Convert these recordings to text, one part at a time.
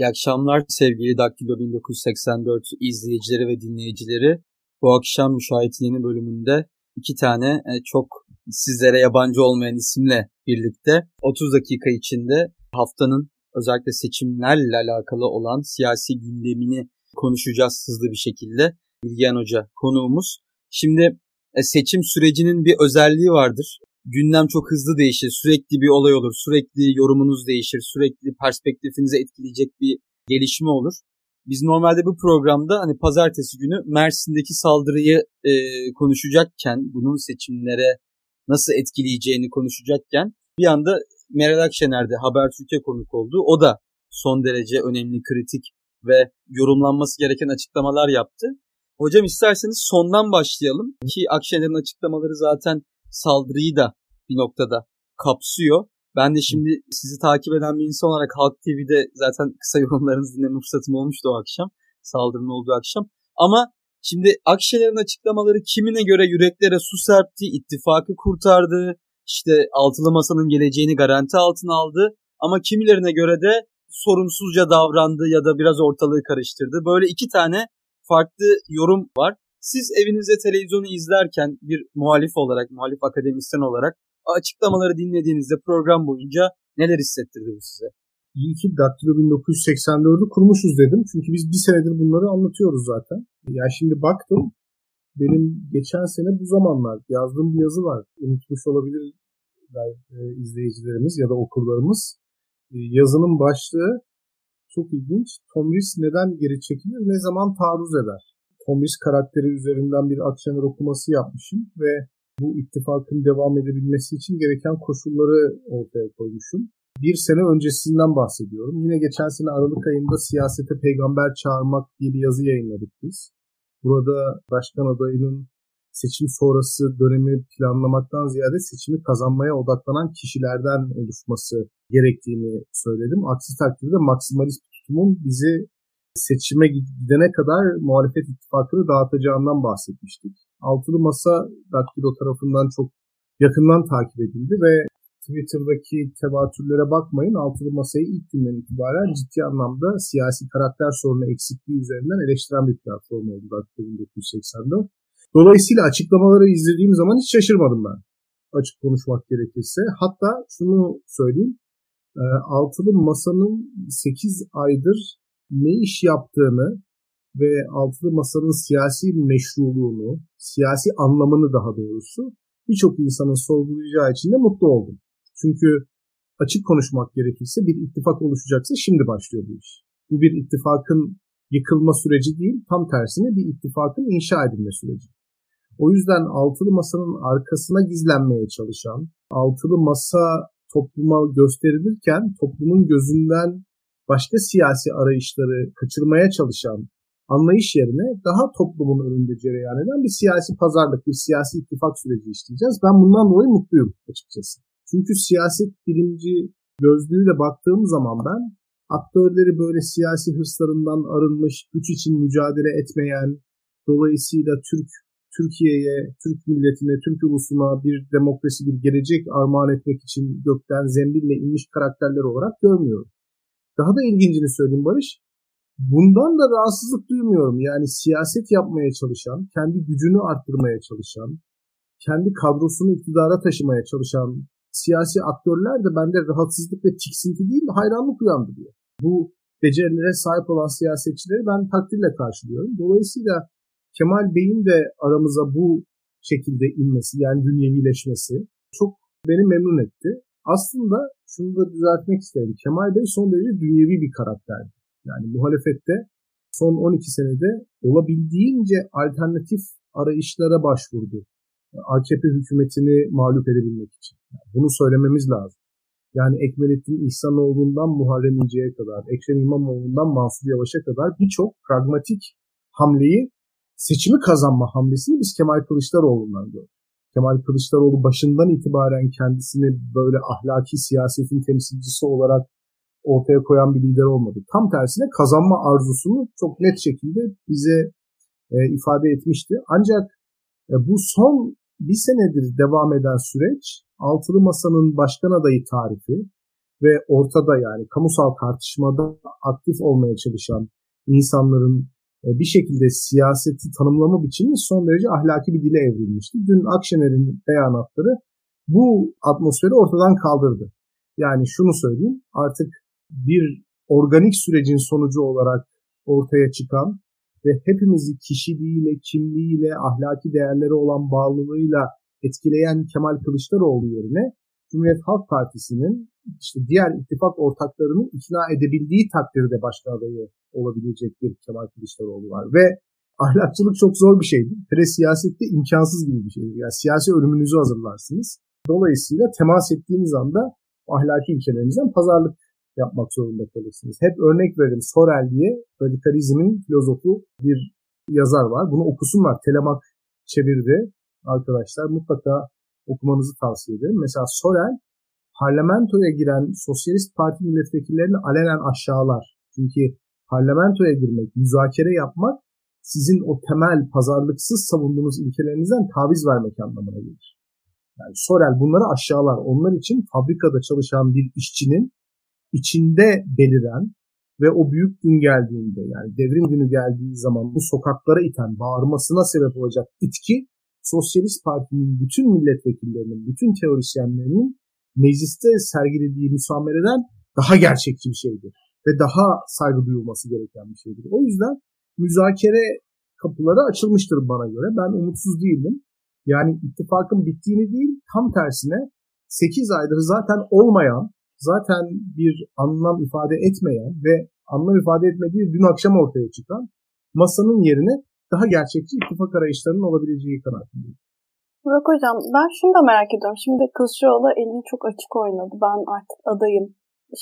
İyi akşamlar sevgili Daktilo 1984 izleyicileri ve dinleyicileri. Bu akşam Müşahit yeni bölümünde iki tane e, çok sizlere yabancı olmayan isimle birlikte 30 dakika içinde haftanın özellikle seçimlerle alakalı olan siyasi gündemini konuşacağız hızlı bir şekilde. Bilgehan Hoca konuğumuz. Şimdi e, seçim sürecinin bir özelliği vardır. Gündem çok hızlı değişir. Sürekli bir olay olur. Sürekli yorumunuz değişir. Sürekli perspektifinizi etkileyecek bir gelişme olur. Biz normalde bu programda hani pazartesi günü Mersin'deki saldırıyı e, konuşacakken, bunun seçimlere nasıl etkileyeceğini konuşacakken bir anda Meral Akşener de Habertürk'e konuk oldu. O da son derece önemli, kritik ve yorumlanması gereken açıklamalar yaptı. Hocam isterseniz sondan başlayalım ki Akşener'in açıklamaları zaten saldırıyı da bir noktada kapsıyor. Ben de şimdi sizi takip eden bir insan olarak Halk TV'de zaten kısa yorumlarınızı dinleme fırsatım olmuştu o akşam. Saldırının olduğu akşam. Ama şimdi Akşener'in açıklamaları kimine göre yüreklere su serpti, ittifakı kurtardı, işte altılı masanın geleceğini garanti altına aldı. Ama kimilerine göre de sorumsuzca davrandı ya da biraz ortalığı karıştırdı. Böyle iki tane farklı yorum var. Siz evinizde televizyonu izlerken bir muhalif olarak, muhalif akademisyen olarak açıklamaları dinlediğinizde program boyunca neler hissettirdi bu size? İyi ki Daktilo 1984'ü kurmuşuz dedim. Çünkü biz bir senedir bunları anlatıyoruz zaten. Yani şimdi baktım benim geçen sene bu zamanlar yazdığım bir yazı var. Unutmuş olabilirler e, izleyicilerimiz ya da okurlarımız. E, yazının başlığı çok ilginç. Tomris neden geri çekilir, ne zaman taarruz eder? Tomris karakteri üzerinden bir Akşener okuması yapmışım ve bu ittifakın devam edebilmesi için gereken koşulları ortaya koymuşum. Bir sene öncesinden bahsediyorum. Yine geçen sene Aralık ayında siyasete peygamber çağırmak diye bir yazı yayınladık biz. Burada başkan adayının seçim sonrası dönemi planlamaktan ziyade seçimi kazanmaya odaklanan kişilerden oluşması gerektiğini söyledim. Aksi takdirde maksimalist tutumun bizi seçime gidene kadar muhalefet ittifakını dağıtacağından bahsetmiştik. Altılı Masa Daktilo tarafından çok yakından takip edildi ve Twitter'daki tevatürlere bakmayın. Altılı Masa'yı ilk günden itibaren ciddi anlamda siyasi karakter sorunu eksikliği üzerinden eleştiren bir platform oldu Daktilo 1984. Dolayısıyla açıklamaları izlediğim zaman hiç şaşırmadım ben. Açık konuşmak gerekirse. Hatta şunu söyleyeyim. Altılı Masa'nın 8 aydır ne iş yaptığını ve altılı masanın siyasi meşruluğunu, siyasi anlamını daha doğrusu birçok insanın sorgulayacağı için de mutlu oldum. Çünkü açık konuşmak gerekirse bir ittifak oluşacaksa şimdi başlıyor bu iş. Bu bir ittifakın yıkılma süreci değil, tam tersine bir ittifakın inşa edilme süreci. O yüzden altılı masanın arkasına gizlenmeye çalışan, altılı masa topluma gösterilirken toplumun gözünden başka siyasi arayışları kaçırmaya çalışan anlayış yerine daha toplumun önünde cereyan eden bir siyasi pazarlık, bir siyasi ittifak süreci işleyeceğiz. Ben bundan dolayı mutluyum açıkçası. Çünkü siyaset bilimci gözlüğüyle baktığım zaman ben aktörleri böyle siyasi hırslarından arınmış, güç için mücadele etmeyen, dolayısıyla Türk Türkiye'ye, Türk milletine, Türk ulusuna bir demokrasi, bir gelecek armağan etmek için gökten zembille inmiş karakterler olarak görmüyorum. Daha da ilgincini söyleyeyim Barış. Bundan da rahatsızlık duymuyorum. Yani siyaset yapmaya çalışan, kendi gücünü arttırmaya çalışan, kendi kadrosunu iktidara taşımaya çalışan siyasi aktörler de bende rahatsızlık ve tiksinti değil hayranlık uyandırıyor. Bu becerilere sahip olan siyasetçileri ben takdirle karşılıyorum. Dolayısıyla Kemal Bey'in de aramıza bu şekilde inmesi yani dünyevileşmesi çok beni memnun etti. Aslında şunu da düzeltmek isterim. Kemal Bey son derece dünyevi bir karakterdi. Yani muhalefette son 12 senede olabildiğince alternatif arayışlara başvurdu. AKP hükümetini mağlup edebilmek için. Yani bunu söylememiz lazım. Yani Ekmelettin İhsanoğlu'ndan Muharrem İnce'ye kadar, Ekrem İmamoğlu'ndan Mansur Yavaş'a kadar birçok pragmatik hamleyi seçimi kazanma hamlesini biz Kemal Kılıçdaroğlu'ndan gördük. Kemal Kılıçdaroğlu başından itibaren kendisini böyle ahlaki siyasetin temsilcisi olarak ortaya koyan bir lider olmadı. Tam tersine kazanma arzusunu çok net şekilde bize e, ifade etmişti. Ancak e, bu son bir senedir devam eden süreç Altılı Masa'nın başkan adayı tarifi ve ortada yani kamusal tartışmada aktif olmaya çalışan insanların bir şekilde siyaseti tanımlama biçimi son derece ahlaki bir dile evrilmişti. Dün Akşener'in beyanatları bu atmosferi ortadan kaldırdı. Yani şunu söyleyeyim artık bir organik sürecin sonucu olarak ortaya çıkan ve hepimizi kişiliğiyle, kimliğiyle, ahlaki değerleri olan bağlılığıyla etkileyen Kemal Kılıçdaroğlu yerine Cumhuriyet Halk Partisi'nin işte diğer ittifak ortaklarını ikna edebildiği takdirde başkan adayı olabilecek bir Kemal Kılıçdaroğlu var. Ve ahlakçılık çok zor bir şeydir. Hele siyasette imkansız gibi bir şeydir. Yani siyasi ölümünüzü hazırlarsınız. Dolayısıyla temas ettiğiniz anda ahlaki ilkelerinizden pazarlık yapmak zorunda kalırsınız. Hep örnek veririm. Sorel diye radikalizmin filozofu bir yazar var. Bunu okusunlar. Telemak çevirdi arkadaşlar. Mutlaka okumanızı tavsiye ederim. Mesela Sorel parlamentoya giren Sosyalist Parti milletvekillerini alenen aşağılar. Çünkü parlamentoya girmek, müzakere yapmak sizin o temel pazarlıksız savunduğunuz ilkelerinizden taviz vermek anlamına gelir. Yani Sorel bunları aşağılar. Onlar için fabrikada çalışan bir işçinin içinde beliren ve o büyük gün geldiğinde yani devrim günü geldiği zaman bu sokaklara iten, bağırmasına sebep olacak itki Sosyalist Parti'nin bütün milletvekillerinin, bütün teorisyenlerinin mecliste sergilediği müsamereden daha gerçekçi bir şeydir. Ve daha saygı duyulması gereken bir şeydir. O yüzden müzakere kapıları açılmıştır bana göre. Ben umutsuz değilim. Yani ittifakın bittiğini değil, tam tersine 8 aydır zaten olmayan, zaten bir anlam ifade etmeyen ve anlam ifade etmediği dün akşam ortaya çıkan masanın yerine daha gerçekçi ittifak arayışlarının olabileceği kanaatindeyim. Burak Hocam ben şunu da merak ediyorum. Şimdi Kılıçdaroğlu elini çok açık oynadı. Ben artık adayım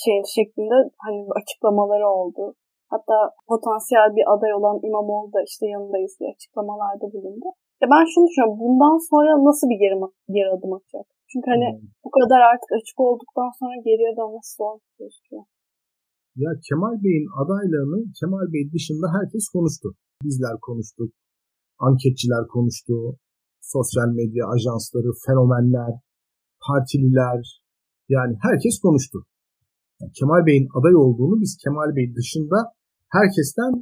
şey şeklinde hani açıklamaları oldu. Hatta potansiyel bir aday olan İmamoğlu da işte yanındayız diye açıklamalarda bulundu. Ya ben şunu düşünüyorum. Bundan sonra nasıl bir geri, geri adım atacak? Çünkü hani hmm. bu kadar artık açık olduktan sonra geriye dönmesi zor gözüküyor. Ya Kemal Bey'in adaylığını Kemal Bey dışında herkes konuştu. Bizler konuştuk. Anketçiler konuştu sosyal medya ajansları, fenomenler, partililer yani herkes konuştu. Yani Kemal Bey'in aday olduğunu biz Kemal Bey dışında herkesten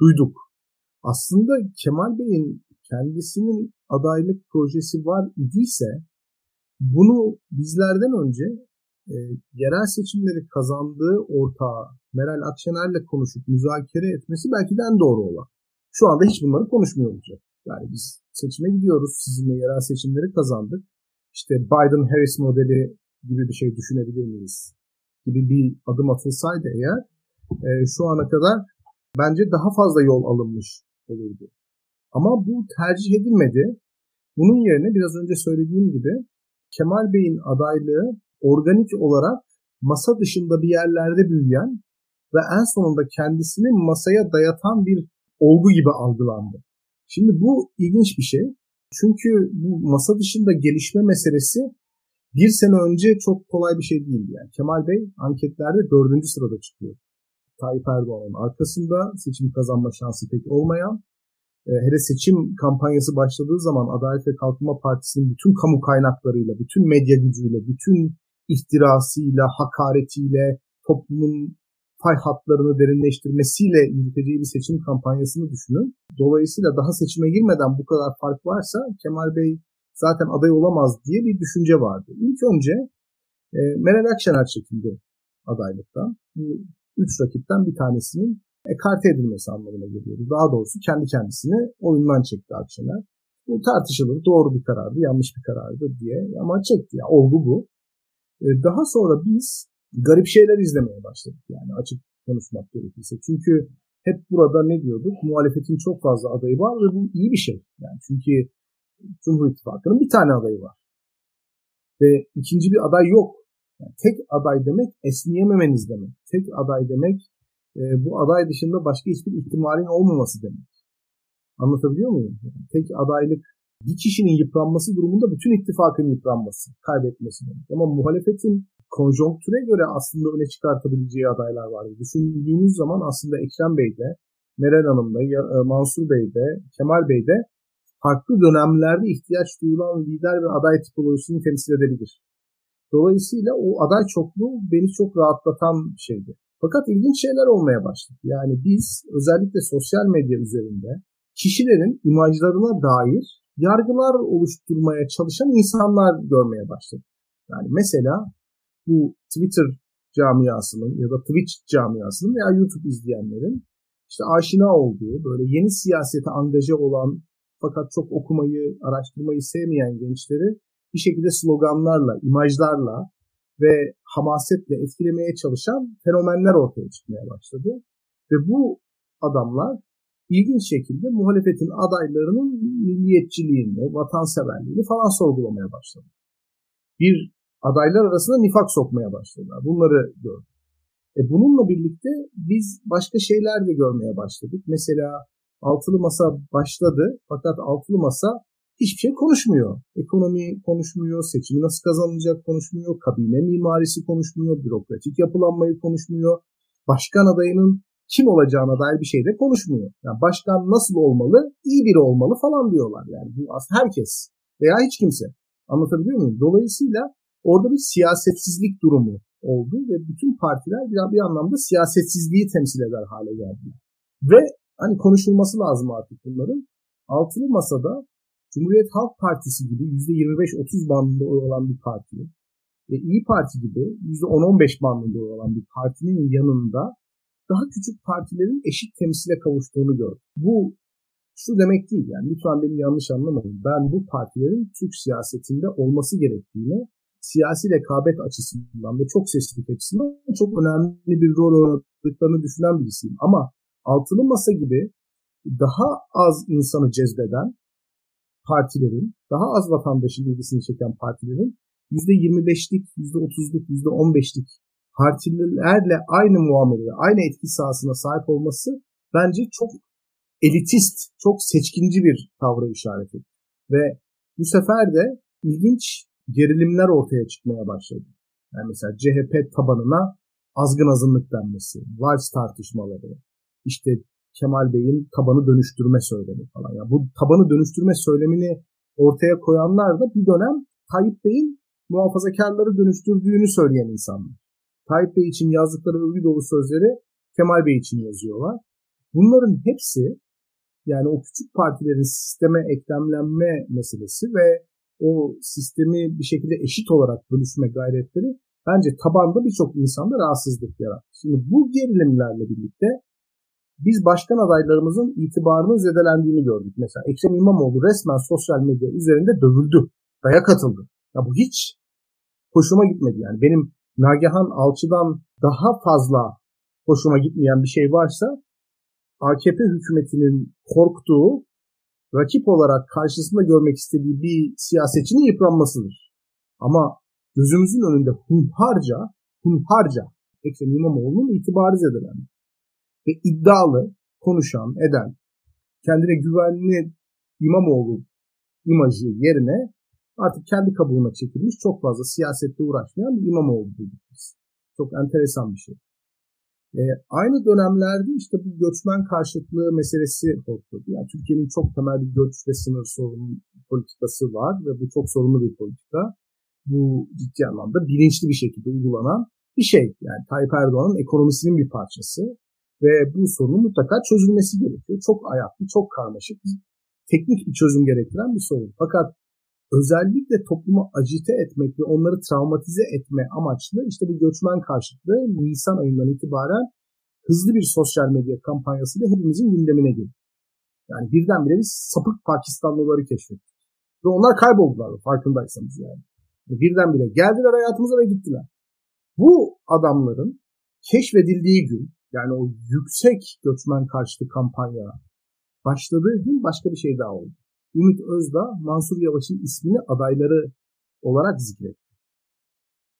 duyduk. Aslında Kemal Bey'in kendisinin adaylık projesi var idiyse bunu bizlerden önce e, yerel seçimleri kazandığı ortağı Meral Akşener'le konuşup müzakere etmesi belki de en doğru olan. Şu anda hiç bunları konuşmuyor olacak. Yani biz seçime gidiyoruz. Sizinle yerel seçimleri kazandık. İşte Biden-Harris modeli gibi bir şey düşünebilir miyiz? Gibi bir adım atılsaydı eğer e, şu ana kadar bence daha fazla yol alınmış olurdu. Ama bu tercih edilmedi. Bunun yerine biraz önce söylediğim gibi Kemal Bey'in adaylığı organik olarak masa dışında bir yerlerde büyüyen ve en sonunda kendisini masaya dayatan bir olgu gibi algılandı. Şimdi bu ilginç bir şey. Çünkü bu masa dışında gelişme meselesi bir sene önce çok kolay bir şey değildi. Yani Kemal Bey anketlerde dördüncü sırada çıkıyor. Tayyip Erdoğan'ın arkasında seçim kazanma şansı pek olmayan, e, hele seçim kampanyası başladığı zaman Adalet ve Kalkınma Partisi'nin bütün kamu kaynaklarıyla, bütün medya gücüyle, bütün ihtirasıyla, hakaretiyle, toplumun pay hatlarını derinleştirmesiyle yürüteceği bir seçim kampanyasını düşünün. Dolayısıyla daha seçime girmeden bu kadar fark varsa Kemal Bey zaten aday olamaz diye bir düşünce vardı. İlk önce e, Meral Akşener çekildi adaylıktan. Bu üç rakipten bir tanesinin ekarte edilmesi anlamına geliyordu. Daha doğrusu kendi kendisini oyundan çekti Akşener. Bu tartışılır. Doğru bir karardı, yanlış bir karardı diye. Ama çekti. Yani olgu bu. E, daha sonra biz garip şeyler izlemeye başladık yani açık konuşmak gerekirse. Çünkü hep burada ne diyorduk? Muhalefetin çok fazla adayı var ve bu iyi bir şey. Yani çünkü Cumhur İttifakı'nın bir tane adayı var. Ve ikinci bir aday yok. Yani tek aday demek esneyememeniz demek. Tek aday demek e, bu aday dışında başka hiçbir ihtimalin olmaması demek. Anlatabiliyor muyum? Yani tek adaylık bir kişinin yıpranması durumunda bütün ittifakın yıpranması, kaybetmesi demek. Ama muhalefetin konjonktüre göre aslında öne çıkartabileceği adaylar vardı. Düşündüğünüz zaman aslında Ekrem Bey de, Meral Hanım da, e, Mansur Bey de, Kemal Bey de farklı dönemlerde ihtiyaç duyulan lider ve aday tipolojisini temsil edebilir. Dolayısıyla o aday çokluğu beni çok rahatlatan bir şeydi. Fakat ilginç şeyler olmaya başladı. Yani biz özellikle sosyal medya üzerinde kişilerin imajlarına dair yargılar oluşturmaya çalışan insanlar görmeye başladık. Yani mesela bu Twitter camiasının ya da Twitch camiasının veya YouTube izleyenlerin işte aşina olduğu böyle yeni siyasete angaje olan fakat çok okumayı, araştırmayı sevmeyen gençleri bir şekilde sloganlarla, imajlarla ve hamasetle etkilemeye çalışan fenomenler ortaya çıkmaya başladı. Ve bu adamlar ilginç şekilde muhalefetin adaylarının milliyetçiliğini, vatanseverliğini falan sorgulamaya başladı. Bir adaylar arasında nifak sokmaya başladılar. Bunları gördük. E bununla birlikte biz başka şeyler de görmeye başladık. Mesela altılı masa başladı fakat altılı masa hiçbir şey konuşmuyor. Ekonomi konuşmuyor, seçimi nasıl kazanılacak konuşmuyor, kabine mimarisi konuşmuyor, bürokratik yapılanmayı konuşmuyor. Başkan adayının kim olacağına dair bir şey de konuşmuyor. Yani başkan nasıl olmalı, iyi biri olmalı falan diyorlar. Yani bu herkes veya hiç kimse. Anlatabiliyor muyum? Dolayısıyla orada bir siyasetsizlik durumu oldu ve bütün partiler bir, bir anlamda siyasetsizliği temsil eder hale geldiler. Ve hani konuşulması lazım artık bunların. Altılı Masa'da Cumhuriyet Halk Partisi gibi %25-30 bandında oy olan bir parti ve İyi Parti gibi %10-15 bandında oy olan bir partinin yanında daha küçük partilerin eşit temsile kavuştuğunu gördüm. Bu şu demek değil yani lütfen beni yanlış anlamayın. Ben bu partilerin Türk siyasetinde olması gerektiğini siyasi rekabet açısından ve çok seslilik açısından çok önemli bir rol oynadıklarını düşünen birisiyim. Ama altılı masa gibi daha az insanı cezbeden partilerin, daha az vatandaşın ilgisini çeken partilerin %25'lik, %30'luk, %15'lik partilerle aynı muameleye, aynı etki sahasına sahip olması bence çok elitist, çok seçkinci bir tavra işaret etti. Ve bu sefer de ilginç gerilimler ortaya çıkmaya başladı. Yani mesela CHP tabanına azgın azınlık denmesi, Vals tartışmaları, işte Kemal Bey'in tabanı dönüştürme söylemi falan. Yani bu tabanı dönüştürme söylemini ortaya koyanlar da bir dönem Tayyip Bey'in muhafazakarları dönüştürdüğünü söyleyen insanlar. Tayyip Bey için yazdıkları övgü dolu sözleri Kemal Bey için yazıyorlar. Bunların hepsi yani o küçük partilerin sisteme eklemlenme meselesi ve o sistemi bir şekilde eşit olarak bölüşme gayretleri bence tabanda birçok insanda rahatsızlık yarattı. Şimdi bu gerilimlerle birlikte biz başkan adaylarımızın itibarının zedelendiğini gördük. Mesela Ekrem İmamoğlu resmen sosyal medya üzerinde dövüldü. Daya katıldı. Ya bu hiç hoşuma gitmedi yani. Benim Nagihan Alçı'dan daha fazla hoşuma gitmeyen bir şey varsa AKP hükümetinin korktuğu, rakip olarak karşısında görmek istediği bir siyasetçinin yıpranmasıdır. Ama gözümüzün önünde hunharca, hunharca Ekrem İmamoğlu'nun itibarı zedelendi ve iddialı konuşan, eden, kendine güvenli İmamoğlu imajı yerine artık kendi kabuğuna çekilmiş çok fazla siyasette uğraşmayan bir İmamoğlu bulduk biz. Çok enteresan bir şey. E, aynı dönemlerde işte bu göçmen karşıtlığı meselesi oldu. Yani Türkiye'nin çok temel bir göç ve sınır sorunu politikası var ve bu çok sorunlu bir politika. Bu ciddi anlamda bilinçli bir şekilde uygulanan bir şey. Yani Tayyip Erdoğan'ın ekonomisinin bir parçası. Ve bu sorunun mutlaka çözülmesi gerekiyor. Çok ayaklı, çok karmaşık, teknik bir çözüm gerektiren bir sorun. Fakat özellikle toplumu acite etmek ve onları travmatize etme amaçlı işte bu göçmen karşıtlığı Nisan ayından itibaren hızlı bir sosyal medya kampanyasıyla hepimizin gündemine girdi. Yani birdenbire biz sapık Pakistanlıları keşfettik. Ve onlar kayboldular farkındaysanız yani. Birdenbire geldiler hayatımıza ve gittiler. Bu adamların keşfedildiği gün yani o yüksek göçmen karşıtı kampanya başladığı gün başka bir şey daha oldu. Ümit Özdağ, Mansur Yavaş'ın ismini adayları olarak zikretti.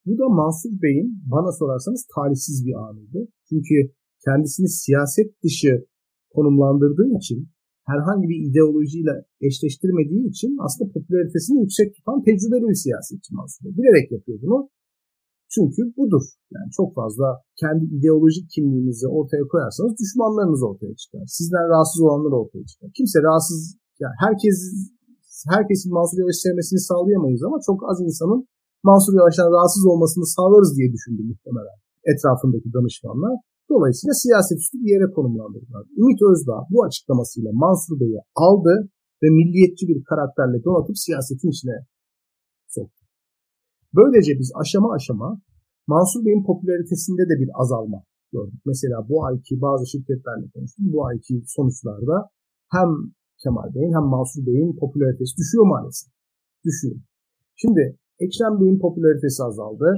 Bu da Mansur Bey'in bana sorarsanız talihsiz bir anıydı. Çünkü kendisini siyaset dışı konumlandırdığı için herhangi bir ideolojiyle eşleştirmediği için aslında popülaritesini yüksek tutan tecrübeli bir siyasetçi Mansur Bey. Bilerek yapıyor bunu çünkü budur. Yani çok fazla kendi ideolojik kimliğinizi ortaya koyarsanız düşmanlarınız ortaya çıkar. Sizden rahatsız olanlar ortaya çıkar. Kimse rahatsız, yani herkes herkesin Mansur Yavaş'ı sevmesini sağlayamayız ama çok az insanın Mansur Yavaş'tan rahatsız olmasını sağlarız diye düşündü muhtemelen etrafındaki danışmanlar. Dolayısıyla siyaset üstü bir yere konumlandırdılar. Ümit Özdağ bu açıklamasıyla Mansur Bey'i aldı ve milliyetçi bir karakterle donatıp siyasetin içine soktu. Böylece biz aşama aşama Mansur Bey'in popülaritesinde de bir azalma gördük. Mesela bu ayki bazı şirketlerle konuştum. Bu ayki sonuçlarda hem Kemal Bey'in hem Mansur Bey'in popülaritesi düşüyor maalesef. Düşüyor. Şimdi Ekrem Bey'in popülaritesi azaldı.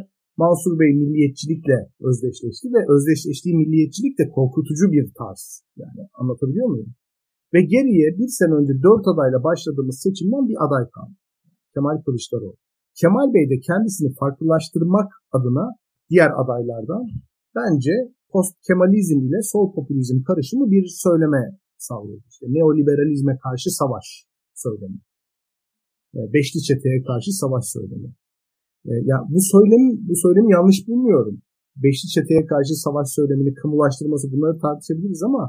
Mansur Bey milliyetçilikle özdeşleşti ve özdeşleştiği milliyetçilik de korkutucu bir tarz. Yani anlatabiliyor muyum? Ve geriye bir sene önce dört adayla başladığımız seçimden bir aday kaldı. Kemal Kılıçdaroğlu. Kemal Bey de kendisini farklılaştırmak adına diğer adaylardan bence post Kemalizm ile sol popülizm karışımı bir söyleme sağlıyor. İşte neoliberalizme karşı savaş söylemi. Beşli çeteye karşı savaş söylemi. E, ya bu söylem bu söylemi yanlış bulmuyorum. Beşli çeteye karşı savaş söylemini kamulaştırması bunları tartışabiliriz ama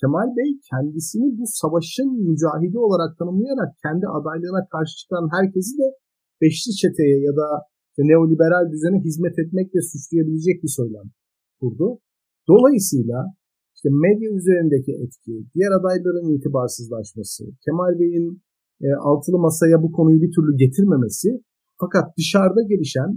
Kemal Bey kendisini bu savaşın mücahidi olarak tanımlayarak kendi adaylığına karşı çıkan herkesi de beşli çeteye ya da neoliberal düzene hizmet etmekle suçlayabilecek bir söylem kurdu. Dolayısıyla işte medya üzerindeki etki, diğer adayların itibarsızlaşması, Kemal Bey'in e, altılı masaya bu konuyu bir türlü getirmemesi fakat dışarıda gelişen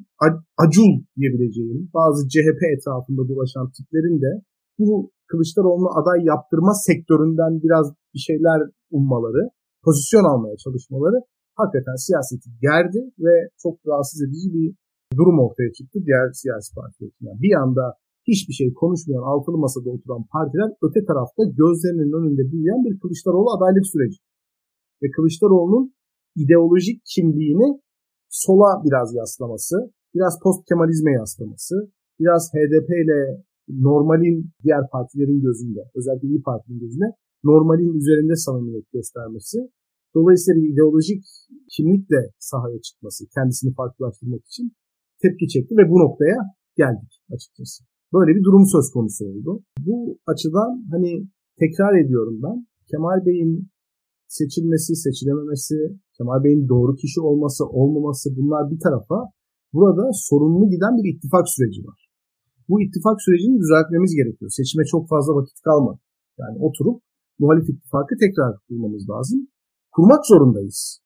acul diyebileceğim bazı CHP etrafında dolaşan tiplerin de bu Kılıçdaroğlu'nu aday yaptırma sektöründen biraz bir şeyler ummaları, pozisyon almaya çalışmaları hakikaten siyaseti gerdi ve çok rahatsız edici bir durum ortaya çıktı diğer siyasi partiler. Yani bir anda hiçbir şey konuşmayan altılı masada oturan partiler öte tarafta gözlerinin önünde büyüyen bir Kılıçdaroğlu adaylık süreci. Ve Kılıçdaroğlu'nun ideolojik kimliğini sola biraz yaslaması, biraz post Kemalizme yaslaması, biraz HDP ile normalin diğer partilerin gözünde, özellikle İyi Parti'nin gözünde normalin üzerinde samimiyet göstermesi. Dolayısıyla bir ideolojik kimlikle sahaya çıkması, kendisini farklılaştırmak için tepki çekti ve bu noktaya geldik açıkçası. Böyle bir durum söz konusu oldu. Bu açıdan hani tekrar ediyorum ben Kemal Bey'in seçilmesi, seçilememesi, Kemal Bey'in doğru kişi olması, olmaması bunlar bir tarafa burada sorunlu giden bir ittifak süreci var. Bu ittifak sürecini düzeltmemiz gerekiyor. Seçime çok fazla vakit kalmadı. Yani oturup muhalif ittifakı tekrar kurmamız lazım. Kurmak zorundayız.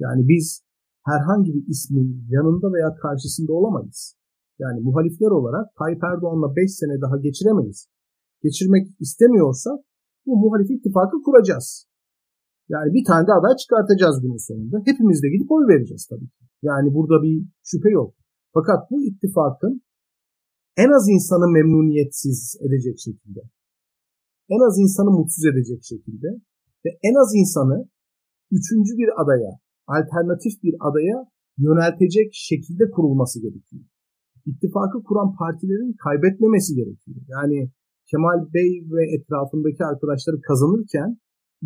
Yani biz herhangi bir ismin yanında veya karşısında olamayız. Yani muhalifler olarak Tayyip Erdoğan'la 5 sene daha geçiremeyiz. Geçirmek istemiyorsak bu muhalif ittifakı kuracağız. Yani bir tane de aday çıkartacağız günün sonunda. Hepimiz de gidip oy vereceğiz tabii ki. Yani burada bir şüphe yok. Fakat bu ittifakın en az insanı memnuniyetsiz edecek şekilde, en az insanı mutsuz edecek şekilde ve en az insanı üçüncü bir adaya, alternatif bir adaya yöneltecek şekilde kurulması gerekiyor. İttifakı kuran partilerin kaybetmemesi gerekiyor. Yani Kemal Bey ve etrafındaki arkadaşları kazanırken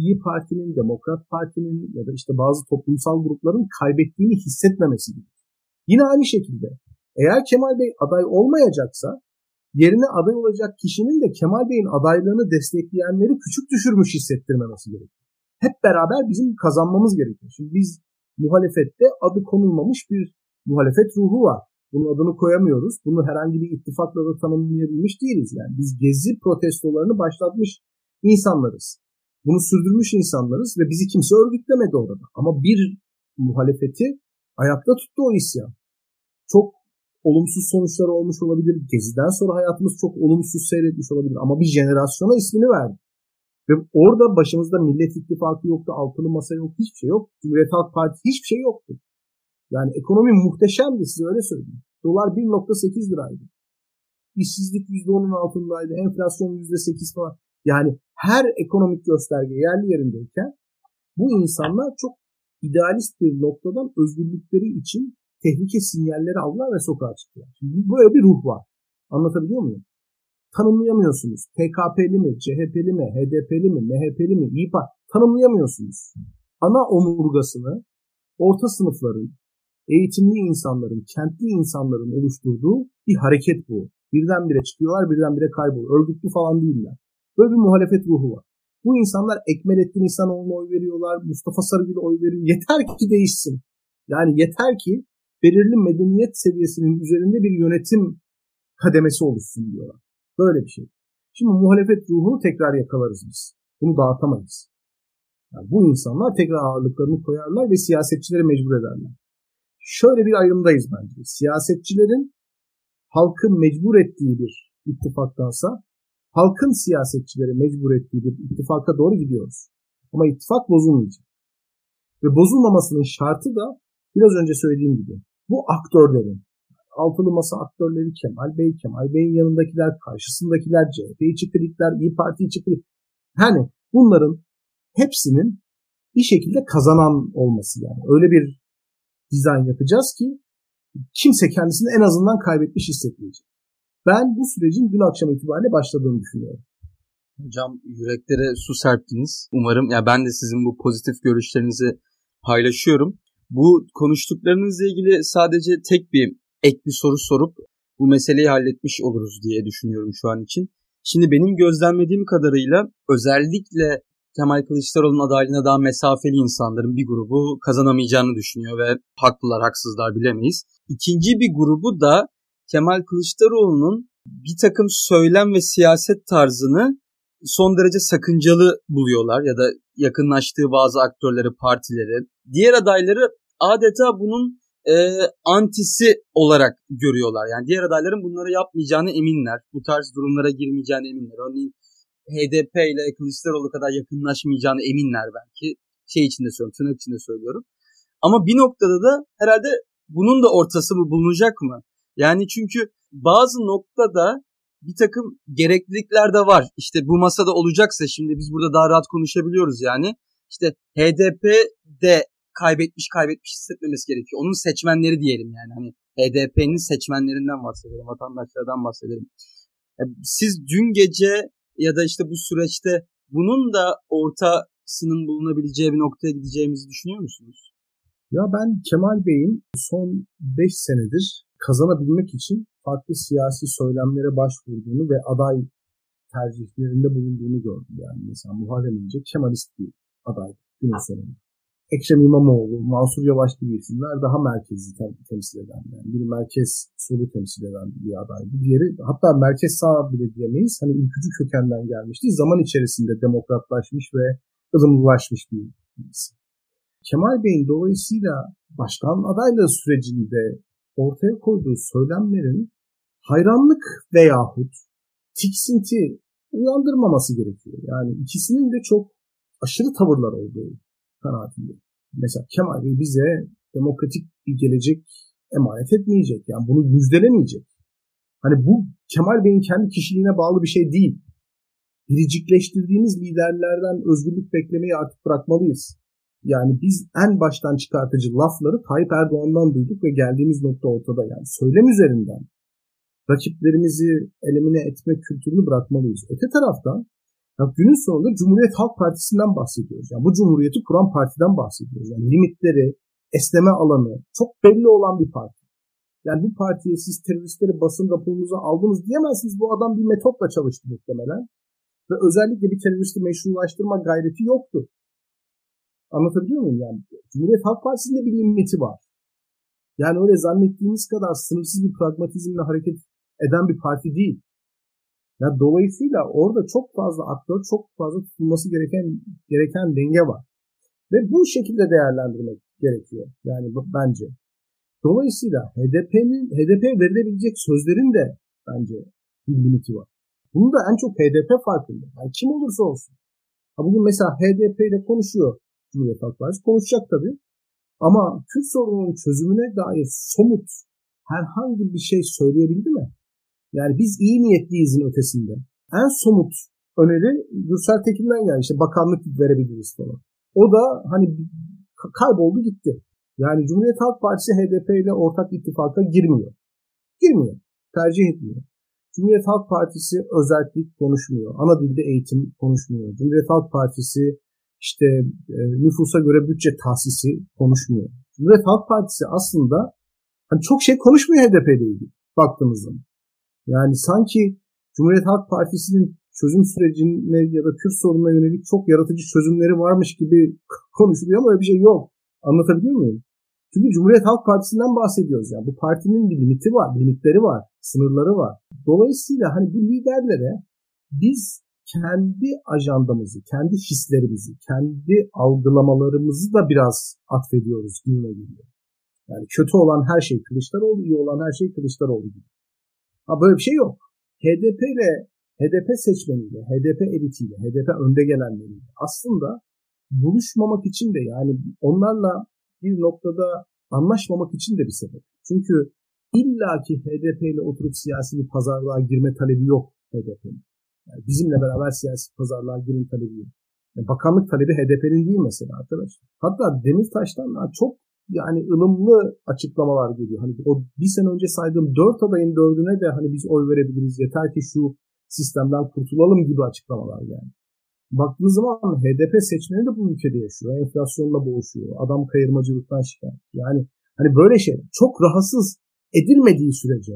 İyi Parti'nin, Demokrat Parti'nin ya da işte bazı toplumsal grupların kaybettiğini hissetmemesi gibi. Yine aynı şekilde eğer Kemal Bey aday olmayacaksa yerine aday olacak kişinin de Kemal Bey'in adaylığını destekleyenleri küçük düşürmüş hissettirmemesi gerekiyor. Hep beraber bizim kazanmamız gerekiyor. Şimdi biz muhalefette adı konulmamış bir muhalefet ruhu var. Bunun adını koyamıyoruz. Bunu herhangi bir ittifakla da tanımlayabilmiş değiliz. Yani biz gezi protestolarını başlatmış insanlarız. Bunu sürdürmüş insanlarız ve bizi kimse örgütlemedi orada. Ama bir muhalefeti ayakta tuttu o isyan. Çok olumsuz sonuçlar olmuş olabilir. Geziden sonra hayatımız çok olumsuz seyretmiş olabilir. Ama bir jenerasyona ismini verdi. Ve orada başımızda Millet İttifakı yoktu, altılı masa yok, hiçbir şey yok. Cumhuriyet Halk Partisi hiçbir şey yoktu. Yani ekonomi muhteşemdi size öyle söyleyeyim. Dolar 1.8 liraydı. İşsizlik %10'un altındaydı. Enflasyon %8 falan. Yani her ekonomik gösterge yerli yerindeyken bu insanlar çok idealist bir noktadan özgürlükleri için tehlike sinyalleri aldılar ve sokağa çıktılar. Şimdi böyle bir ruh var. Anlatabiliyor muyum? Tanımlayamıyorsunuz. PKP'li mi, CHP'li mi, HDP'li mi, MHP'li mi, İYİ tanımlayamıyorsunuz. Ana omurgasını orta sınıfların, eğitimli insanların, kentli insanların oluşturduğu bir hareket bu. Birdenbire çıkıyorlar, birdenbire kayboluyor. Örgütlü falan değiller. Böyle bir muhalefet ruhu var. Bu insanlar Ekmelettin İhsanoğlu'na oy veriyorlar, Mustafa Sarıgül'e oy veriyor. Yeter ki değişsin. Yani yeter ki belirli medeniyet seviyesinin üzerinde bir yönetim kademesi oluşsun diyorlar. Böyle bir şey. Şimdi muhalefet ruhunu tekrar yakalarız biz. Bunu dağıtamayız. Yani bu insanlar tekrar ağırlıklarını koyarlar ve siyasetçileri mecbur ederler. Şöyle bir ayrımdayız bence. Siyasetçilerin halkı mecbur ettiği bir ittifaktansa halkın siyasetçileri mecbur ettiği bir ittifaka doğru gidiyoruz. Ama ittifak bozulmayacak. Ve bozulmamasının şartı da biraz önce söylediğim gibi bu aktörlerin altılı masa aktörleri Kemal Bey, Kemal Bey'in yanındakiler, karşısındakiler, CHP içi klikler, İyi Parti içi klik. Yani bunların hepsinin bir şekilde kazanan olması yani. Öyle bir dizayn yapacağız ki kimse kendisini en azından kaybetmiş hissetmeyecek. Ben bu sürecin dün akşam itibariyle başladığını düşünüyorum. Hocam yüreklere su serptiniz. Umarım ya ben de sizin bu pozitif görüşlerinizi paylaşıyorum. Bu konuştuklarınızla ilgili sadece tek bir ek bir soru sorup bu meseleyi halletmiş oluruz diye düşünüyorum şu an için. Şimdi benim gözlemlediğim kadarıyla özellikle Kemal Kılıçdaroğlu'nun adaylığına daha mesafeli insanların bir grubu kazanamayacağını düşünüyor ve haklılar haksızlar bilemeyiz. İkinci bir grubu da Kemal Kılıçdaroğlu'nun bir takım söylem ve siyaset tarzını son derece sakıncalı buluyorlar ya da yakınlaştığı bazı aktörleri, partileri. Diğer adayları adeta bunun e, antisi olarak görüyorlar. Yani diğer adayların bunları yapmayacağını eminler. Bu tarz durumlara girmeyeceğini eminler. Örneğin HDP ile Kılıçdaroğlu kadar yakınlaşmayacağını eminler belki. Şey içinde söylüyorum, tırnak içinde söylüyorum. Ama bir noktada da herhalde bunun da ortası mı bulunacak mı? Yani çünkü bazı noktada bir takım gereklilikler de var. İşte bu masada olacaksa şimdi biz burada daha rahat konuşabiliyoruz yani. İşte HDP de kaybetmiş kaybetmiş hissetmemesi gerekiyor. Onun seçmenleri diyelim yani. Hani HDP'nin seçmenlerinden bahsedelim, vatandaşlardan bahsedelim. Siz dün gece ya da işte bu süreçte bunun da ortasının bulunabileceği bir noktaya gideceğimizi düşünüyor musunuz? Ya ben Kemal Bey'in son 5 senedir kazanabilmek için farklı siyasi söylemlere başvurduğunu ve aday tercihlerinde bulunduğunu gördüm. Yani mesela Muharrem İnce Kemalist bir aday günün sonunda. Ekrem İmamoğlu, Mansur Yavaş gibi isimler daha merkezi tem- temsil eden. Yani biri merkez solu temsil eden bir adaydı. Diğeri hatta merkez sağ bile diyemeyiz. Hani ülkücü kökenden gelmişti. Zaman içerisinde demokratlaşmış ve ılımlılaşmış bir isim. Kemal Bey'in dolayısıyla başkan adaylığı sürecinde ortaya koyduğu söylemlerin hayranlık veyahut tiksinti uyandırmaması gerekiyor. Yani ikisinin de çok aşırı tavırlar olduğu kanaatindeyim. Mesela Kemal Bey bize demokratik bir gelecek emanet etmeyecek. Yani bunu müjdelemeyecek. Hani bu Kemal Bey'in kendi kişiliğine bağlı bir şey değil. Biricikleştirdiğimiz liderlerden özgürlük beklemeyi artık bırakmalıyız. Yani biz en baştan çıkartıcı lafları Tayyip Erdoğan'dan duyduk ve geldiğimiz nokta ortada. Yani söylem üzerinden rakiplerimizi elemine etme kültürünü bırakmalıyız. Öte taraftan ya günün sonunda Cumhuriyet Halk Partisi'nden bahsediyoruz. Yani bu cumhuriyeti kuran partiden bahsediyoruz. Yani limitleri, esneme alanı çok belli olan bir parti. Yani bu partiye siz teröristleri basın raporunuza aldınız diyemezsiniz. Bu adam bir metotla çalıştı muhtemelen. Ve özellikle bir teröristi meşrulaştırma gayreti yoktu. Anlatabiliyor muyum? Yani Cumhuriyet Halk Partisi'nde bir limiti var. Yani öyle zannettiğiniz kadar sınırsız bir pragmatizmle hareket eden bir parti değil. Ya dolayısıyla orada çok fazla aktör, çok fazla tutulması gereken gereken denge var. Ve bu şekilde değerlendirmek gerekiyor. Yani bence. Dolayısıyla HDP'nin HDP verilebilecek sözlerin de bence bir limiti var. Bunu da en çok HDP farkında. Yani kim olursa olsun. Ha bugün mesela HDP ile konuşuyor Cumhuriyet Halk Partisi. Konuşacak tabii. Ama Kürt sorununun çözümüne dair somut herhangi bir şey söyleyebildi mi? Yani biz iyi niyetliyizin ötesinde. En somut öneri Gürsel Tekin'den geldi. İşte bakanlık verebiliriz falan. O da hani kayboldu gitti. Yani Cumhuriyet Halk Partisi HDP ile ortak ittifaka girmiyor. Girmiyor. Tercih etmiyor. Cumhuriyet Halk Partisi özellik konuşmuyor. Ana dilde eğitim konuşmuyor. Cumhuriyet Halk Partisi işte e, nüfusa göre bütçe tahsisi konuşmuyor. Cumhuriyet Halk Partisi aslında hani çok şey konuşmuyor HDP ile ilgili baktığımız zaman. Yani sanki Cumhuriyet Halk Partisi'nin çözüm sürecine ya da Kürt sorununa yönelik çok yaratıcı çözümleri varmış gibi konuşuluyor ama öyle bir şey yok. Anlatabiliyor muyum? Çünkü Cumhuriyet Halk Partisi'nden bahsediyoruz. Yani bu partinin bir limiti var, limitleri var, sınırları var. Dolayısıyla hani bu liderlere biz kendi ajandamızı, kendi hislerimizi, kendi algılamalarımızı da biraz atfediyoruz gibime geliyor. Yani kötü olan her şey Kılıçdaroğlu, iyi olan her şey Kılıçdaroğlu gibi. Ha böyle bir şey yok. HDP ile HDP seçmeniyle, HDP elitiyle, HDP önde gelenleriyle aslında buluşmamak için de yani onlarla bir noktada anlaşmamak için de bir sebep. Çünkü illaki HDP ile oturup siyasi bir pazarlığa girme talebi yok HDP'nin. Yani bizimle beraber siyasi pazarlığa girin talebi yok. Yani bakanlık talebi HDP'nin değil mesela arkadaşlar. Hatta Demirtaş'tan çok yani ılımlı açıklamalar geliyor. Hani o bir sene önce saydığım dört adayın dördüne de hani biz oy verebiliriz yeter ki şu sistemden kurtulalım gibi açıklamalar yani. Baktığınız zaman HDP seçmeni de bu ülkede yaşıyor. Enflasyonla boğuşuyor. Adam kayırmacılıktan şikayet. Yani hani böyle şeyler çok rahatsız edilmediği sürece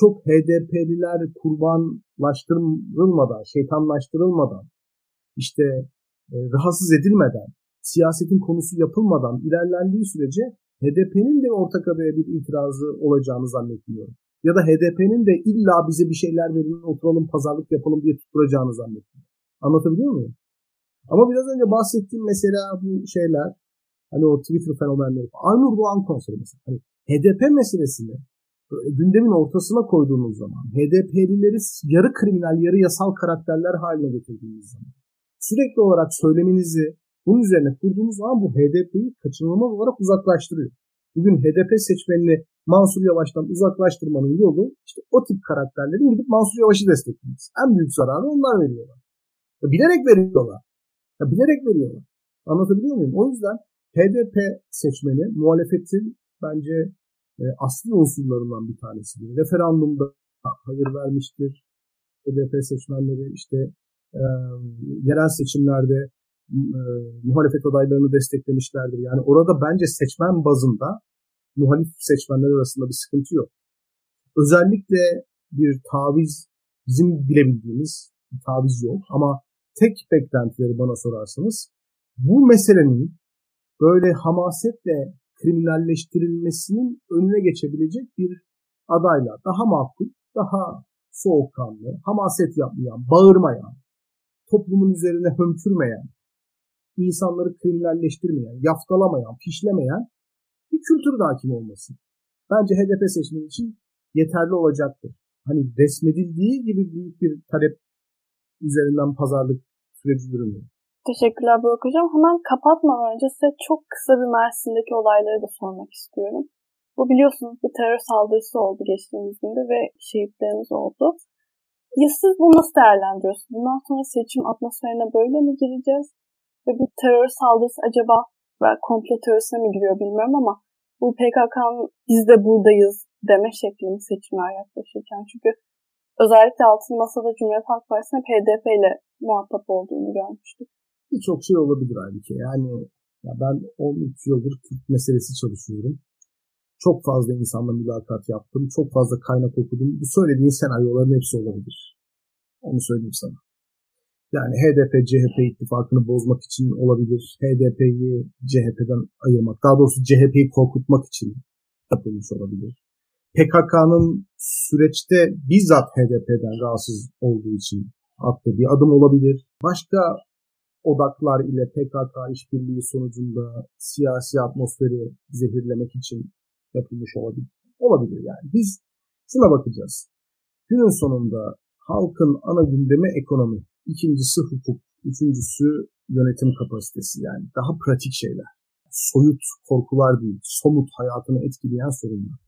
çok HDP'liler kurbanlaştırılmadan, şeytanlaştırılmadan, işte e, rahatsız edilmeden, siyasetin konusu yapılmadan ilerlendiği sürece HDP'nin de ortak adaya bir itirazı olacağını zannetmiyorum. Ya da HDP'nin de illa bize bir şeyler verin, oturalım, pazarlık yapalım diye tutturacağını zannetmiyorum. Anlatabiliyor muyum? Ama biraz önce bahsettiğim mesela bu şeyler, hani o Twitter fenomenleri, Aynur Doğan konseri mesela. Hani HDP meselesini böyle gündemin ortasına koyduğunuz zaman, HDP'lileri yarı kriminal, yarı yasal karakterler haline getirdiğiniz zaman, sürekli olarak söyleminizi bunun üzerine kurduğunuz zaman bu HDP'yi kaçınılmaz olarak uzaklaştırıyor. Bugün HDP seçmenini Mansur Yavaş'tan uzaklaştırmanın yolu işte o tip karakterlerin gidip Mansur Yavaş'ı desteklemesi. En büyük zararı onlar veriyorlar. Ya bilerek veriyorlar. Ya bilerek veriyorlar. Anlatabiliyor muyum? O yüzden HDP seçmeni muhalefetin bence e, asli unsurlarından bir tanesidir. Referandumda hayır vermiştir. HDP seçmenleri işte e, yerel seçimlerde e, muhalefet adaylarını desteklemişlerdir. Yani orada bence seçmen bazında muhalif seçmenler arasında bir sıkıntı yok. Özellikle bir taviz bizim bilebildiğimiz bir taviz yok ama tek beklentileri bana sorarsanız bu meselenin böyle hamasetle kriminalleştirilmesinin önüne geçebilecek bir adayla daha makul, daha soğukkanlı, hamaset yapmayan, bağırmayan, toplumun üzerine hömkürmeyen, insanları kriminalleştirmeyen, yaftalamayan, fişlemeyen bir kültür hakim olması. Bence HDP seçmeni için yeterli olacaktır. Hani resmedildiği gibi büyük bir talep üzerinden pazarlık süreci yürümüyor. Teşekkürler Burak Hocam. Hemen kapatmadan önce size çok kısa bir Mersin'deki olayları da sormak istiyorum. Bu biliyorsunuz bir terör saldırısı oldu geçtiğimiz günde ve şehitlerimiz oldu. Ya siz bunu nasıl değerlendiriyorsunuz? Bundan sonra seçim atmosferine böyle mi gireceğiz? Ve bu terör saldırısı acaba komplo teorisine mi giriyor bilmiyorum ama bu PKK'nın biz de buradayız deme şeklini seçimler yaklaşırken. Çünkü özellikle altın masada Cumhuriyet Halk Partisi'ne PDP ile muhatap olduğunu görmüştük. Birçok şey olabilir halbuki. Yani ya ben 13 yıldır Kürt meselesi çalışıyorum. Çok fazla insanla mülakat yaptım. Çok fazla kaynak okudum. Bu söylediğin senaryoların hepsi olabilir. Onu söyleyeyim sana. Yani HDP-CHP ittifakını bozmak için olabilir. HDP'yi CHP'den ayırmak, daha doğrusu CHP'yi korkutmak için yapılmış olabilir. PKK'nın süreçte bizzat HDP'den rahatsız olduğu için attığı bir adım olabilir. Başka odaklar ile PKK işbirliği sonucunda siyasi atmosferi zehirlemek için yapılmış olabilir. Olabilir yani. Biz şuna bakacağız. Günün sonunda halkın ana gündemi ekonomi. İkincisi hukuk. Üçüncüsü yönetim kapasitesi yani daha pratik şeyler. Soyut korkular değil, somut hayatını etkileyen sorunlar.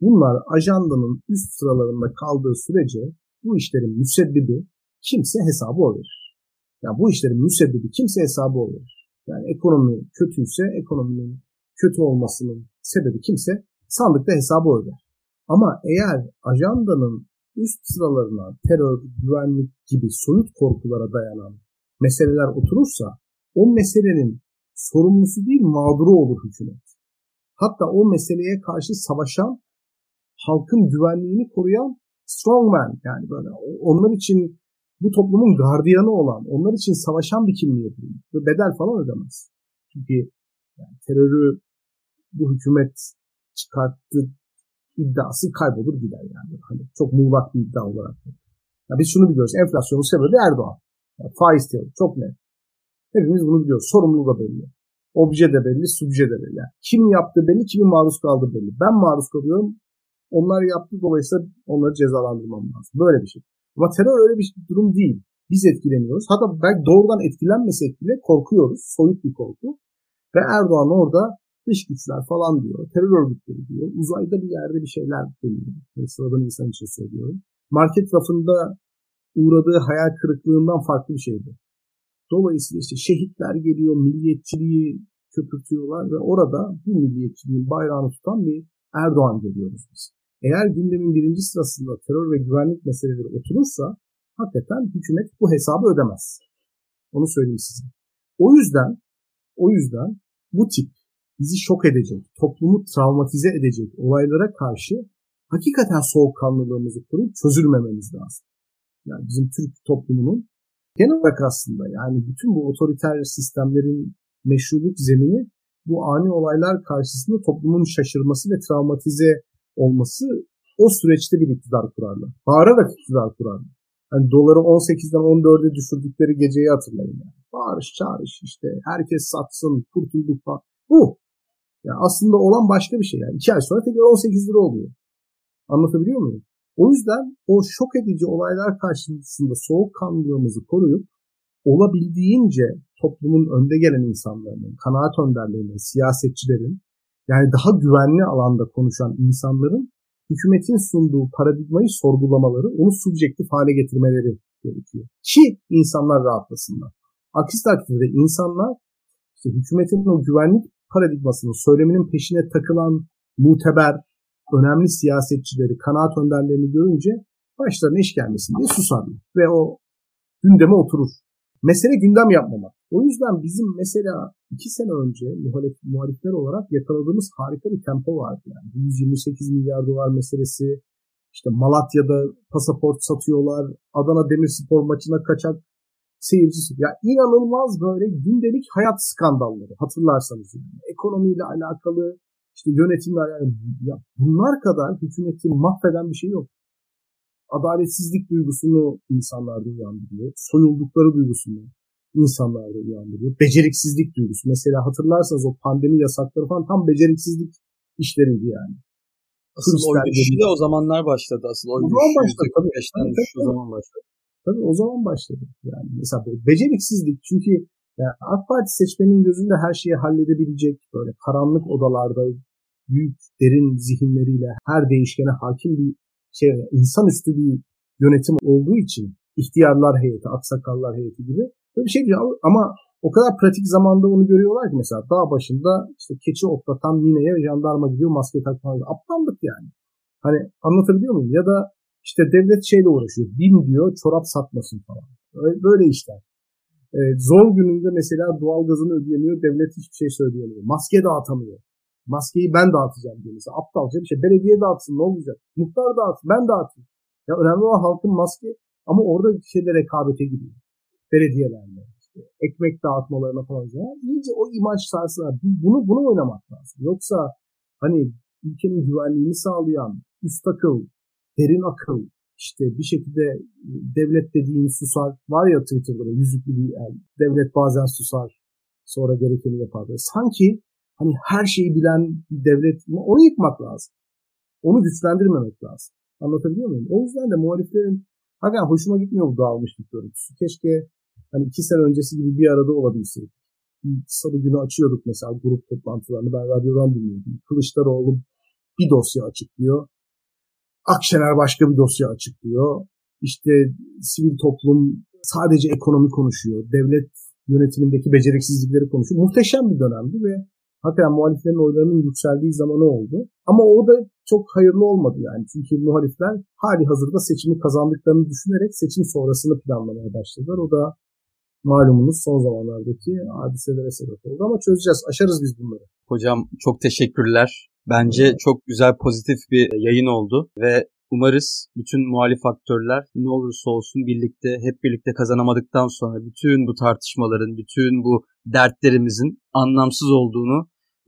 Bunlar ajandanın üst sıralarında kaldığı sürece bu işlerin müsebbibi kimse hesabı o verir. Yani bu işlerin müsebbibi kimse hesabı o verir. Yani ekonomi kötüyse ekonominin kötü olmasının sebebi kimse sandıkta hesabı öder. Ama eğer ajandanın üst sıralarına terör, güvenlik gibi soyut korkulara dayanan meseleler oturursa o meselenin sorumlusu değil mağduru olur hükümet. Hatta o meseleye karşı savaşan halkın güvenliğini koruyan strongman yani böyle onlar için bu toplumun gardiyanı olan, onlar için savaşan bir kimliğe bürünür ve bedel falan ödemez. Çünkü yani terörü bu hükümet çıkarttı iddiası kaybolur gider yani. Hani çok muğlak bir iddia olarak. Ya biz şunu biliyoruz. Enflasyonun sebebi Erdoğan. Yani faiz teori çok net. Hepimiz bunu biliyoruz. Sorumluluğu da belli. Obje de belli, subje de belli. Yani kim yaptı belli, kimin maruz kaldı belli. Ben maruz kalıyorum. Onlar yaptı dolayısıyla onları cezalandırmam lazım. Böyle bir şey. Ama terör öyle bir durum değil. Biz etkileniyoruz. Hatta belki doğrudan etkilenmesek bile korkuyoruz. Soyut bir korku. Ve Erdoğan orada dış güçler falan diyor. Terör örgütleri diyor. Uzayda bir yerde bir şeyler dönüyor. Yani sıradan insan için söylüyorum. Market rafında uğradığı hayal kırıklığından farklı bir şeydi. Dolayısıyla işte şehitler geliyor, milliyetçiliği köpürtüyorlar ve orada bu milliyetçiliğin bayrağını tutan bir Erdoğan görüyoruz biz. Eğer gündemin birinci sırasında terör ve güvenlik meseleleri oturursa hakikaten hükümet bu hesabı ödemez. Onu söyleyeyim size. O yüzden o yüzden bu tip bizi şok edecek, toplumu travmatize edecek olaylara karşı hakikaten soğukkanlılığımızı koruyup çözülmememiz lazım. Yani bizim Türk toplumunun genel olarak aslında yani bütün bu otoriter sistemlerin meşruluk zemini bu ani olaylar karşısında toplumun şaşırması ve travmatize olması o süreçte bir iktidar kurarlar. Bağırarak iktidar kurarlar. Hani doları 18'den 14'e düşürdükleri geceyi hatırlayın yani. Bağırış çağırış işte herkes satsın kurtulduk falan. Bu. Yani aslında olan başka bir şey yani. İki ay sonra tekrar 18 lira oluyor. Anlatabiliyor muyum? O yüzden o şok edici olaylar karşısında soğukkanlılığımızı koruyup olabildiğince toplumun önde gelen insanların, kanaat önderlerinin, siyasetçilerin yani daha güvenli alanda konuşan insanların hükümetin sunduğu paradigmayı sorgulamaları, onu subjektif hale getirmeleri gerekiyor. Ki insanlar rahatlasınlar. Aksi takdirde insanlar işte hükümetin o güvenlik paradigmasının, söyleminin peşine takılan muteber, önemli siyasetçileri, kanaat önderlerini görünce başlarına iş gelmesin diye susarlar. Ve o gündeme oturur. Mesele gündem yapmamak. O yüzden bizim mesela iki sene önce muhalif, muhalifler olarak yakaladığımız harika bir tempo vardı. Yani 128 milyar dolar meselesi, işte Malatya'da pasaport satıyorlar, Adana Demirspor maçına kaçak seyircisi. Ya inanılmaz böyle gündelik hayat skandalları hatırlarsanız yani. Ekonomiyle alakalı, işte yönetimle alakalı. Ya bunlar kadar hükümeti mahveden bir şey yok. Adaletsizlik duygusunu insanlarda uyandırıyor. Soyuldukları duygusunu insanlarda uyandırıyor. Beceriksizlik duygusu. Mesela hatırlarsanız o pandemi yasakları falan tam beceriksizlik işleriydi yani. Asıl o düşüşü de o zamanlar başladı. Asıl o, o zaman başladı. Tabii, tabii, tabii, o zaman başladı. Tabii o zaman başladı. Yani mesela beceriksizlik çünkü yani AK Parti seçmenin gözünde her şeyi halledebilecek böyle karanlık odalarda büyük derin zihinleriyle her değişkene hakim bir şey insanüstü bir yönetim olduğu için ihtiyarlar heyeti, aksakallar heyeti gibi böyle bir şey diyor ama o kadar pratik zamanda onu görüyorlar ki mesela dağ başında işte keçi otlatan nineye jandarma gidiyor maske takma gidiyor. Aptallık yani. Hani anlatabiliyor muyum? Ya da işte devlet şeyle uğraşıyor. BİM diyor çorap satmasın falan. Böyle işler. Ee, zor gününde mesela doğalgazını ödeyemiyor. Devlet hiçbir şey söyleyemiyor. Maske dağıtamıyor. Maskeyi ben dağıtacağım diyor mesela. Aptalca bir şey. Belediye dağıtsın ne olacak? Muhtar dağıtsın ben dağıtayım. Ya önemli olan halkın maske ama orada şeyde rekabete giriyor. Belediyelerle. İşte ekmek dağıtmalarına falan. Yani iyice o imaj sarsınlar. Bunu, bunu oynamak lazım. Yoksa hani ülkenin güvenliğini sağlayan üst akıl, derin akıl, işte bir şekilde devlet dediğin susar. Var ya Twitter'da yüzüklü bir el. Devlet bazen susar. Sonra gerekeni yapar. Böyle. Sanki hani her şeyi bilen bir devlet onu yıkmak lazım. Onu güçlendirmemek lazım. Anlatabiliyor muyum? O yüzden de muhaliflerin hakikaten hoşuma gitmiyor bu dağılmışlık görüntüsü. Keşke hani iki sene öncesi gibi bir arada olabilseydik. Bir salı günü açıyorduk mesela grup toplantılarını. Ben radyodan dinliyordum. Kılıçdaroğlu bir dosya açıklıyor. Akşener başka bir dosya açıklıyor. İşte sivil toplum sadece ekonomi konuşuyor. Devlet yönetimindeki beceriksizlikleri konuşuyor. Muhteşem bir dönemdi ve hakikaten muhaliflerin oylarının yükseldiği zamanı oldu. Ama o da çok hayırlı olmadı yani. Çünkü muhalifler hali hazırda seçimi kazandıklarını düşünerek seçim sonrasını planlamaya başladılar. O da malumunuz son zamanlardaki hadiselere sebep oldu. Ama çözeceğiz, aşarız biz bunları. Hocam çok teşekkürler. Bence çok güzel pozitif bir yayın oldu ve Umarız bütün muhalif aktörler ne olursa olsun birlikte hep birlikte kazanamadıktan sonra bütün bu tartışmaların, bütün bu dertlerimizin anlamsız olduğunu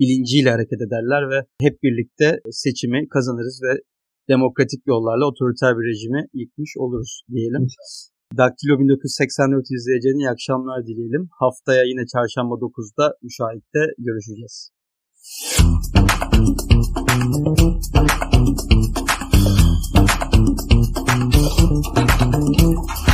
bilinciyle hareket ederler ve hep birlikte seçimi kazanırız ve demokratik yollarla otoriter bir rejimi yıkmış oluruz diyelim. Daktilo 1984 izleyicilerine iyi akşamlar dileyelim. Haftaya yine çarşamba 9'da müşahitte görüşeceğiz. thank you